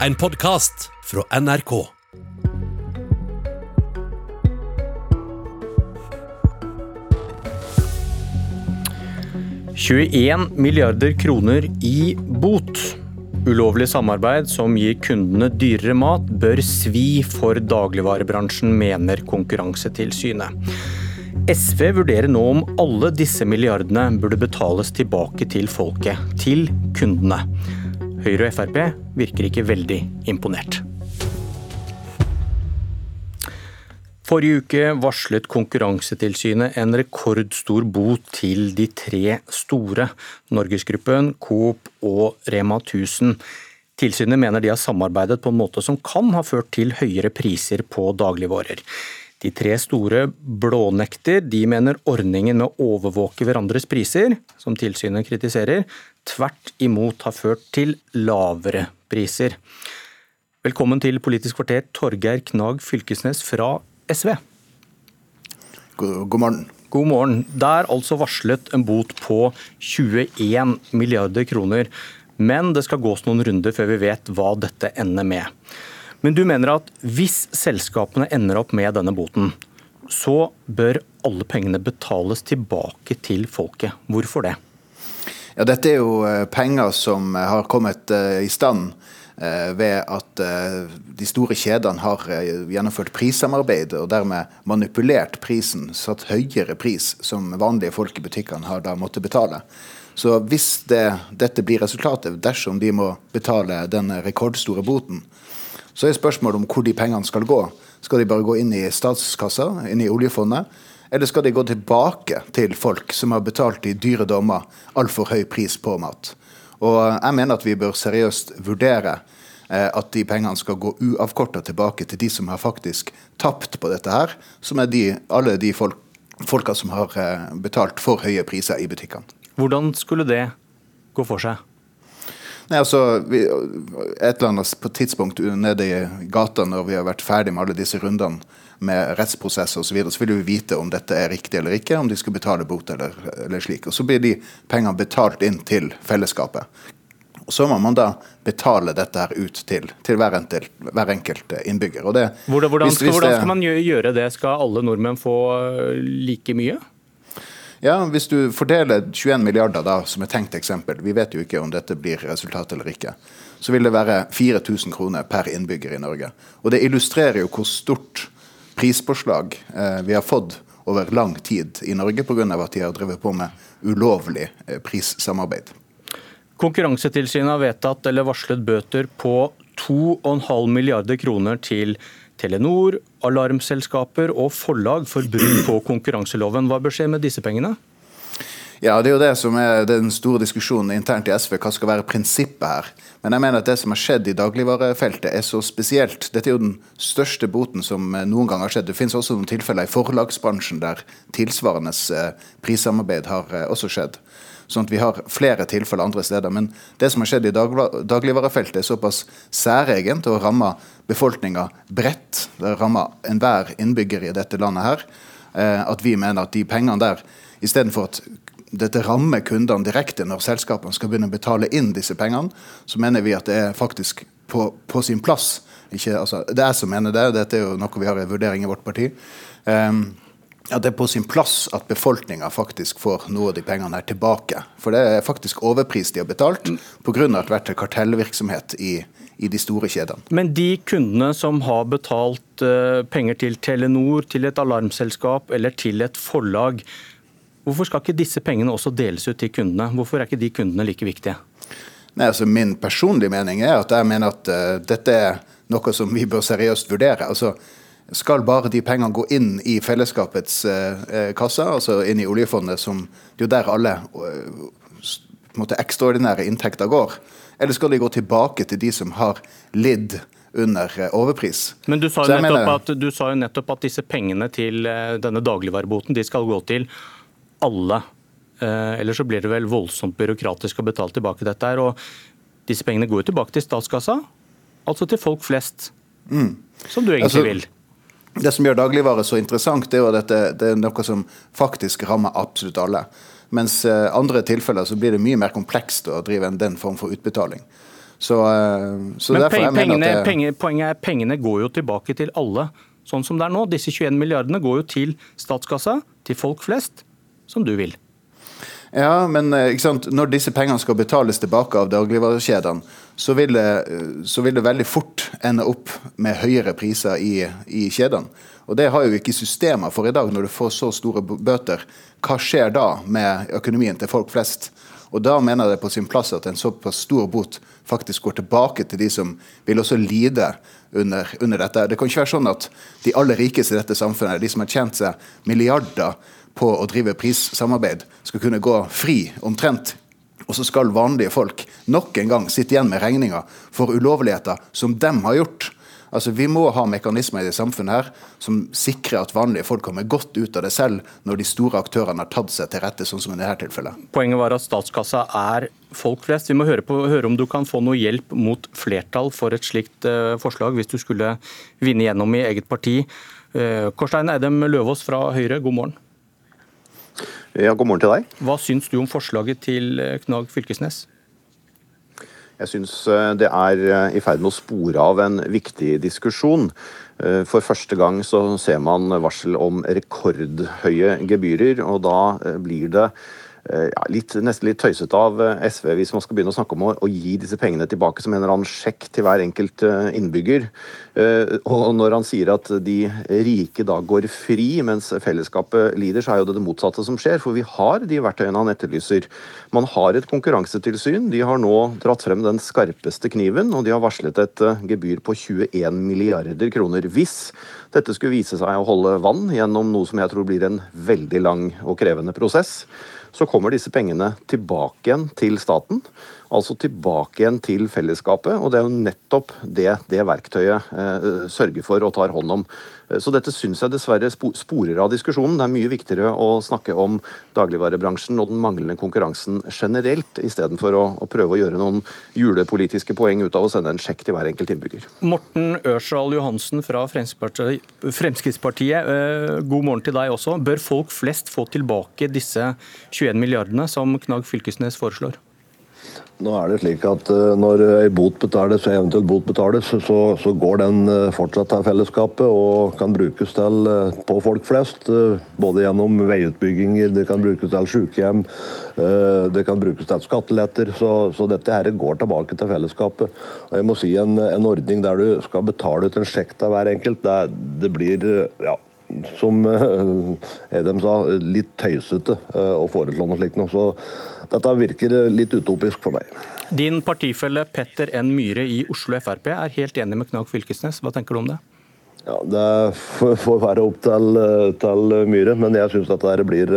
En podkast fra NRK. «21 milliarder kroner i bot. Ulovlig samarbeid som gir kundene dyrere mat, bør svi for dagligvarebransjen, mener Konkurransetilsynet. SV vurderer nå om alle disse milliardene burde betales tilbake til folket, til kundene. Høyre og Frp virker ikke veldig imponert. Forrige uke varslet Konkurransetilsynet en rekordstor bot til de tre store, Norgesgruppen, Coop og Rema 1000. Tilsynet mener de har samarbeidet på en måte som kan ha ført til høyere priser på dagligvarer. De tre store blånekter de mener ordningen med å overvåke hverandres priser, som tilsynet kritiserer, tvert imot har ført til lavere priser. Velkommen til Politisk kvarter, Torgeir Knag Fylkesnes fra SV. God, god morgen. God morgen. Det er altså varslet en bot på 21 milliarder kroner. Men det skal gås noen runder før vi vet hva dette ender med. Men du mener at hvis selskapene ender opp med denne boten, så bør alle pengene betales tilbake til folket. Hvorfor det? Ja, dette er jo eh, penger som har kommet eh, i stand Eh, ved at eh, de store kjedene har eh, gjennomført prissamarbeid og dermed manipulert prisen, satt høyere pris som vanlige folk i butikkene har da måttet betale. Så hvis det, dette blir resultatet, dersom de må betale den rekordstore boten, så er spørsmålet om hvor de pengene skal gå. Skal de bare gå inn i statskassa, inn i oljefondet? Eller skal de gå tilbake til folk som har betalt i dyre dommer altfor høy pris på mat? Og jeg mener at vi bør seriøst vurdere eh, at de pengene skal gå uavkorta tilbake til de som har faktisk tapt på dette her, som er de, alle de folk, folka som har eh, betalt for høye priser i butikkene. Hvordan skulle det gå for seg? Nei, altså, vi, Et eller annet på tidspunkt nede i gata når vi har vært ferdig med alle disse rundene med rettsprosesser osv., så, videre, så vil vi vite om dette er riktig eller ikke, om de skal betale bot eller, eller slik. Og Så blir de pengene betalt inn til fellesskapet. Og Så må man da betale dette her ut til, til hver, enkelt, hver, enkelt, innbygger. Det, hvordan, hvordan, hvis hvordan, skal man gjøre det? Skal alle nordmenn få like mye? Ja, Hvis du fordeler 21 milliarder, da, som et tenkt eksempel, vi vet jo ikke om dette blir resultat eller ikke, så vil det være 4000 kroner per innbygger i Norge. Og Det illustrerer jo hvor stort prispåslag eh, vi har fått over lang tid i Norge pga. at de har drevet på med ulovlig eh, prissamarbeid. Konkurransetilsynet har vedtatt eller varslet bøter på 2,5 milliarder kroner til Telenor, alarmselskaper og forlag for brudd på konkurranseloven. Hva bør skje med disse pengene? Ja, Det er jo det som er den store diskusjonen internt i SV. Hva skal være prinsippet her? Men jeg mener at det som har skjedd i dagligvarefeltet er så spesielt. Dette er jo den største boten som eh, noen gang har skjedd. Det finnes også noen tilfeller i forlagsbransjen der tilsvarende eh, prissamarbeid har eh, også skjedd. Sånn at vi har flere tilfeller andre steder. Men det som har skjedd i dagligvarefeltet er såpass særegent og rammer befolkninga bredt. Det rammer enhver innbygger i dette landet her. At vi mener at de pengene der, istedenfor at dette rammer kundene direkte når selskapene skal begynne å betale inn disse pengene, så mener vi at det er faktisk på, på sin plass. Ikke, altså, det er jeg som mener det, dette er jo noe vi har i vurdering i vårt parti. Um, at det er på sin plass at befolkninga faktisk får noe av de pengene her tilbake. For det er faktisk overpris de har betalt pga. at det har vært kartellvirksomhet i, i de store kjedene. Men de kundene som har betalt uh, penger til Telenor, til et alarmselskap eller til et forlag, Hvorfor skal ikke disse pengene også deles ut til kundene? Hvorfor er ikke de kundene like viktige? Nei, altså Min personlige mening er at jeg mener at uh, dette er noe som vi bør seriøst vurdere. Altså, Skal bare de pengene gå inn i fellesskapets uh, kasse, altså inn i oljefondet, som det er jo der alle uh, ekstraordinære inntekter går? Eller skal de gå tilbake til de som har lidd under overpris? Men du sa, jo nettopp, mener, at, du sa jo nettopp at disse pengene til denne dagligvareboten de skal gå til alle. Ellers Eller så blir det vel voldsomt byråkratisk å betale tilbake dette. her, og Disse pengene går jo tilbake til statskassa, altså til folk flest. Mm. Som du egentlig altså, vil. Det som gjør dagligvare så interessant, det er jo at dette, det er noe som faktisk rammer absolutt alle. Mens uh, andre tilfeller så blir det mye mer komplekst å drive enn den form for utbetaling. Så, så Men peng, pengene, det... penge, poenget er pengene går jo tilbake til alle, sånn som det er nå. Disse 21 milliardene går jo til statskassa, til folk flest, som du vil. Ja, men når disse pengene skal betales tilbake av dagligvarekjedene, så vil, det, så vil det veldig fort ende opp med høyere priser i, i kjedene. Og Det har jo ikke systemer for i dag, når du får så store bøter. Hva skjer da med økonomien til folk flest? Og Da mener jeg det er på sin plass at en såpass stor bot faktisk går tilbake til de som vil også lide under, under dette. Det kan ikke være sånn at de aller rikeste i dette samfunnet, de som har tjent seg milliarder på å drive prissamarbeid, skal kunne gå fri omtrent og så skal vanlige folk nok en gang sitte igjen med regninga for ulovligheter som dem har gjort. Altså, Vi må ha mekanismer i det samfunnet her som sikrer at vanlige folk kommer godt ut av det selv, når de store aktørene har tatt seg til rette, sånn som i dette tilfellet. Poenget var at statskassa er folk flest. Vi må høre, på, høre om du kan få noe hjelp mot flertall for et slikt uh, forslag, hvis du skulle vinne gjennom i eget parti. Uh, Korstein Eidem Løvaas fra Høyre, god morgen. Ja, god morgen til deg. Hva syns du om forslaget til eh, Knag Fylkesnes? Jeg syns eh, det er eh, i ferd med å spore av en viktig diskusjon. For første gang så ser man varsel om rekordhøye gebyrer, og da blir det ja, litt, nesten litt tøysete av eh, SV hvis man skal begynne å snakke om å, å, gi disse pengene tilbake som en eller annen sjekk til hver enkelt eh, innbygger. Og når han sier at de rike da går fri mens fellesskapet lider, så er jo det det motsatte som skjer. For vi har de verktøyene han etterlyser. Man har et konkurransetilsyn. De har nå dratt frem den skarpeste kniven, og de har varslet et gebyr på 21 milliarder kroner. Hvis dette skulle vise seg å holde vann gjennom noe som jeg tror blir en veldig lang og krevende prosess, så kommer disse pengene tilbake igjen til staten. Altså tilbake igjen til fellesskapet. Og det er jo nettopp det det verktøyet eh, sørger for og tar hånd om. Eh, så dette syns jeg dessverre sporer av diskusjonen. Det er mye viktigere å snakke om dagligvarebransjen og den manglende konkurransen generelt, istedenfor å, å prøve å gjøre noen julepolitiske poeng ut av å sende en sjekk til hver enkelt innbygger. Morten Ørsal Johansen fra Fremskrittspartiet, eh, god morgen til deg også. Bør folk flest få tilbake disse 21 milliardene som Knag Fylkesnes foreslår? Nå er det slik at eh, Når ei bot betales, eventuelt bot betales, så, så, går den eh, fortsatt til fellesskapet og kan brukes til eh, på folk flest. Både gjennom veiutbygginger, det kan brukes til sykehjem, det kan brukes til skatteletter. Så, så, dette her går tilbake til fellesskapet. Og jeg må si En, en ordning der du skal betale ut en sjekk til hver enkelt, det, det blir ja, som Edem sa, litt tøysete å foreslå noe slikt. Så dette virker litt utopisk for meg. Din partifelle Petter N. Myhre i Oslo Frp er helt enig med Knag Fylkesnes. Hva tenker du om det? Ja, Det får være opp til, til Myhre, men jeg syns dette blir,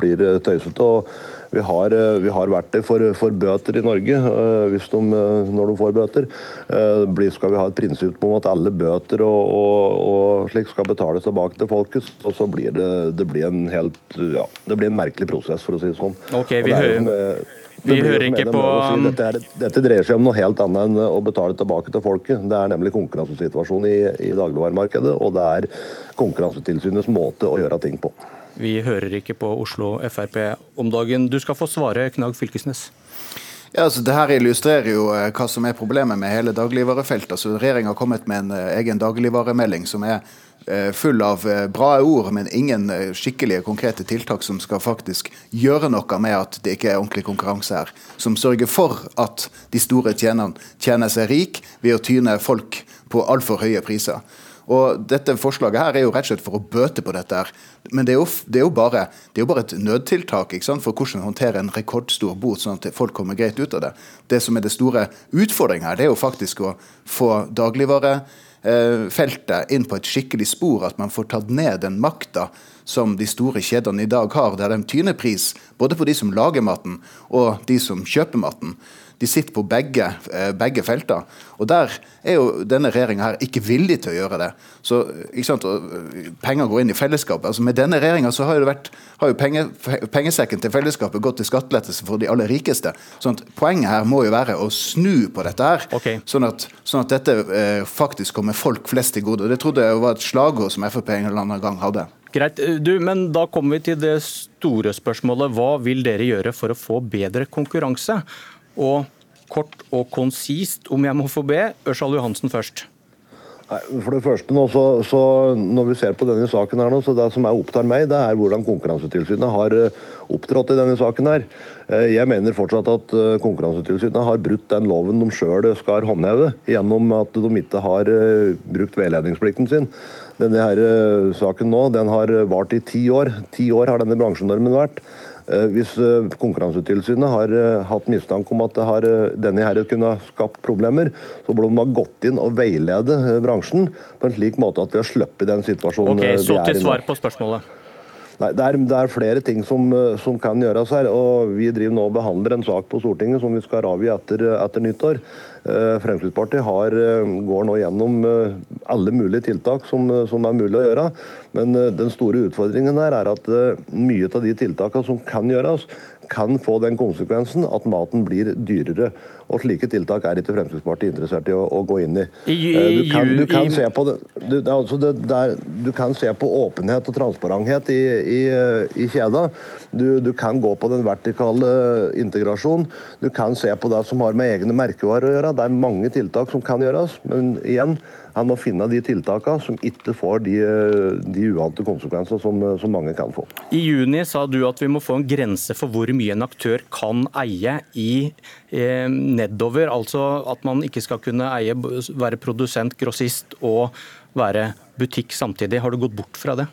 blir tøysete. og vi har, vi har verktøy for, for, bøter i Norge hvis de, når de får bøter. Skal vi ha et prinsipp om at alle bøter og, og, og slik skal betales tilbake til folket, og så blir det, det blir en helt, ja, det blir en merkelig prosess, for å si det sånn. Ok, vi hører... Vi hører ikke på si, dette, er, dette, dreier seg om noe helt annet enn å betale tilbake til folket. Det er nemlig konkurransesituasjonen i, i dagligvaremarkedet, og det er Konkurransetilsynets måte å gjøre ting på. Vi hører ikke på Oslo Frp om dagen. Du skal få svare, Knag Fylkesnes. Ja, altså det her illustrerer jo eh, hva som er problemet med hele dagligvarefeltet. Altså, Regjeringa har kommet med en uh, egen dagligvaremelding som er full av uh, bra ord, men ingen skikkelige konkrete tiltak som skal faktisk gjøre noe med at det ikke er ordentlig konkurranse her. Som sørger for at de store tjenerne tjener seg rik ved å tyne folk på altfor høye priser. Og dette Forslaget her er jo rett og slett for å bøte på dette. her. Men det er jo, det er jo, bare, det er jo bare, et nødtiltak ikke sant, for hvordan håndtere en rekordstor bot, sånn at folk kommer greit ut av det. Det som er det store utfordringen her, det er jo faktisk å få dagligvarefeltet inn på et skikkelig spor. At man får tatt ned den makta som de store kjedene i dag har, der de tyner pris både på de som lager maten og de som kjøper maten. De sitter på begge, eh, begge felter. Og Der er jo denne regjeringa ikke villig til å gjøre det. Så eh, Penger går inn i fellesskapet. Altså Med denne regjeringa har jo, vært, har jo penge, pengesekken til fellesskapet gått til skattelettelse for de aller rikeste. Sånn Poenget her må jo være å snu på dette, her, okay. sånn, at, sånn, at, dette eh, faktisk kommer folk flest til gode. Det trodde jeg var et slagord som Frp en eller annen gang hadde. Greit, du, men Da kommer vi til det store spørsmålet. Hva vil dere gjøre for å få bedre konkurranse? Og kort og konsist, om jeg må få be. Ørsal Johansen først. Nei, for det første nå, så, så Når vi ser på denne saken, her nå, så det som er opptar meg, det er hvordan Konkurransetilsynet har uh, opptrådt i denne saken. her. Uh, jeg mener fortsatt at uh, Konkurransetilsynet har brutt den loven de sjøl skal håndheve, gjennom at de ikke har brukt veiledningsplikten sin. Denne her, saken nå, den har vart i ti år. Ti år har denne bransjenormen vært. Eh, hvis eh, Konkurransetilsynet har eh, hatt mistanke om at har, denne her kunne ha skapt problemer, så burde man ha gått inn og veilede bransjen på en slik måte at vi har sluppet den situasjonen okay, så til svar på spørsmålet. Nei, det er, det er, flere ting som, som, kan gjøres her. og Vi driver nå og behandler en sak på Stortinget som vi skal avgi etter, etter nyttår. Fremskrittspartiet har, går nå gjennom alle mulige tiltak som, som, er mulig å gjøre. Men den store utfordringen her er at mye av de tiltakene som kan gjøres, kan få den konsekvensen at maten blir dyrere. Og Slike tiltak er ikke Fremskrittspartiet interessert i å, å gå inn i. Eh, du kan, du kan, se, på, du, altså det, der, du kan se på åpenhet og transparenthet i, i, i kjeda. Du, du, kan gå på den vertikale integrasjonen. Du kan se på det som har med egne merkevarer å gjøre. Det er mange tiltak som kan gjøres. Men igjen, han må finne de tiltakene som ikke får de, de uante konsekvenser som, som, mange kan få. I juni sa du at vi må få en grense for hvor mye en aktør kan eie i eh, nedover. Altså at man ikke skal kunne eie, være produsent, grossist og være butikk samtidig. Har du gått bort fra det?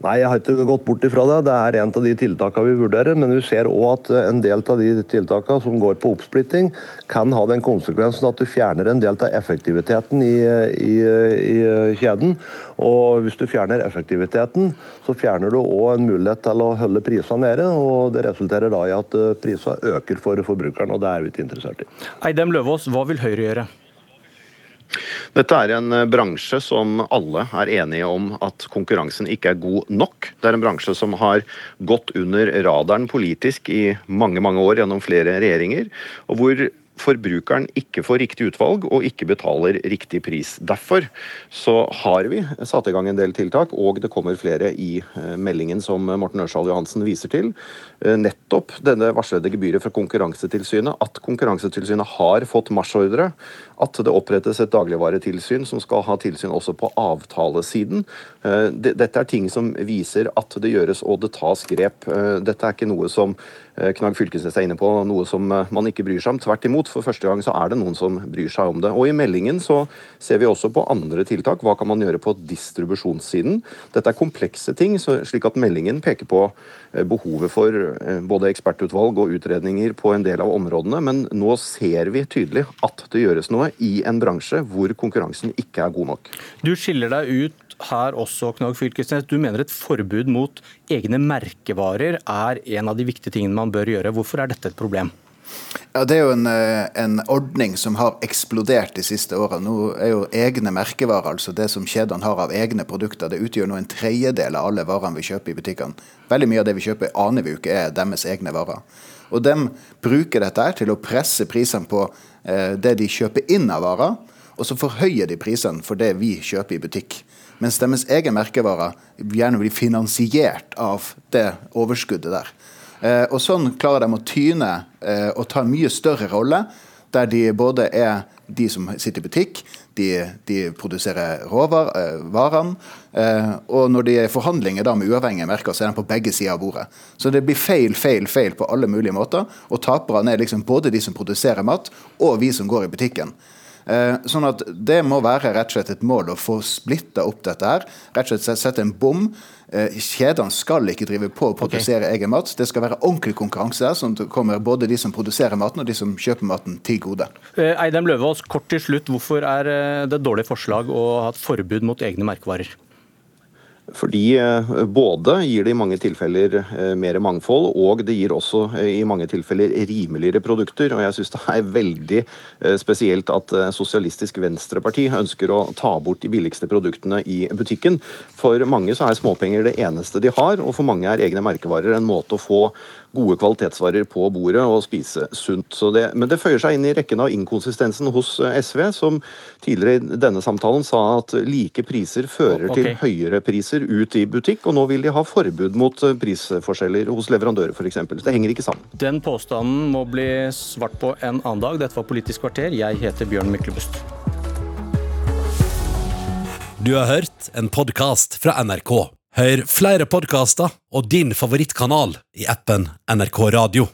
Nei, jeg har ikke gått bort ifra det. Det er en av de tiltakene vi vurderer. Men vi ser òg at en del av de tiltakene som går på oppsplitting, kan ha den konsekvensen at du fjerner en del av effektiviteten i, i, i kjeden. Og hvis du fjerner effektiviteten, så fjerner du òg en mulighet til å holde prisene nede. Og det resulterer da i at prisene øker for forbrukeren, og det er vi ikke interessert i. Eidem Løvaas, hva vil Høyre gjøre? Dette er en eh, bransje som alle er enige om at konkurransen ikke er god nok. Det er en bransje som har gått under radaren politisk i mange mange år gjennom flere regjeringer, og hvor forbrukeren ikke får riktig utvalg og ikke betaler riktig pris. Derfor så har vi satt i gang en del tiltak, og det kommer flere i eh, meldingen som Morten Ørsal Johansen viser til. Eh, nettopp denne varslede gebyret fra Konkurransetilsynet, at Konkurransetilsynet har fått marsjordre, at det opprettes et dagligvaretilsyn som skal ha tilsyn også på avtalesiden. Eh, dette er ting som viser at det gjøres og det tas grep. Dette er ikke noe som Knag Fylkesnes er inne på, noe som eh, man ikke bryr seg om. Tvert imot, for første gang så er det noen som bryr seg om det. Og I meldingen så ser vi også på andre tiltak. Hva kan man gjøre på distribusjonssiden? Dette er komplekse ting, slik at meldingen peker på eh, behovet for både ekspertutvalg og utredninger på en del av områdene. Men nå ser vi tydelig at det gjøres noe i en bransje hvor konkurransen ikke er god nok. Du skiller deg ut her også, Knag Fylkesnes. Du mener et forbud mot egne merkevarer er en av de viktige tingene man bør gjøre. Hvorfor er dette et problem? Ja, Det er jo en, eh, en, ordning som har eksplodert de siste årene. Nå er jo egne merkevarer, altså det som kjedene har av egne produkter, det utgjør nå en tredjedel av alle varene vi kjøper i butikkene. Veldig mye av det vi kjøper aner vi jo ikke er deres egne varer. Og de bruker dette her til å presse prisene på eh, det de kjøper inn av varer, og så forhøyer de prisene for det vi kjøper i butikk. Mens deres egen merkevare gjerne blir finansiert av det overskuddet der. Eh, og sånn klarer de å tyne eh, og ta en mye større rolle, der de både er de som sitter i butikk, de, de produserer råvarene, eh, og når de er i forhandlinger da med uavhengige merker, så er de på begge sider av bordet. Så det blir feil, feil, feil på alle mulige måter, og taperne er liksom både de som produserer mat, og vi som går i butikken. Eh, sånn at Det må være rett og slett et mål å få splitta opp dette. her, rett og slett Sette en bom. Eh, kjedene skal ikke drive på å produsere okay. egen mat. Det skal være ordentlig konkurranse der, sånn at det kommer både de som produserer maten og de som kjøper maten til gode. Eh, Eidem Løvaas, kort til slutt. Hvorfor er det et dårlig forslag å ha et forbud mot egne merkevarer? Fordi eh, både gir det i mange tilfeller eh, mer mangfold, og det gir også eh, i mange tilfeller rimeligere produkter. Og jeg syns det er veldig spesielt at Sosialistisk Venstreparti ønsker å ta bort de billigste produktene i butikken. For mange så er småpenger det eneste de har, og for mange er egne merkevarer en måte å få gode kvalitetsvarer på bordet og spise sunt. Det, men det føyer seg inn i rekken av inkonsistensen hos SV, som tidligere i denne samtalen sa at like priser fører okay. til høyere priser priser ut i butikk, og nå vil de ha forbud mot eh, prisforskjeller hos leverandører f.eks. Det henger ikke sammen. Den påstanden må bli svart på en annen dag. Dette var Politisk kvarter. Jeg heter Bjørn Myklebust. Du har hørt en podkast fra NRK. Hør flere podkaster og din favorittkanal i appen NRK Radio.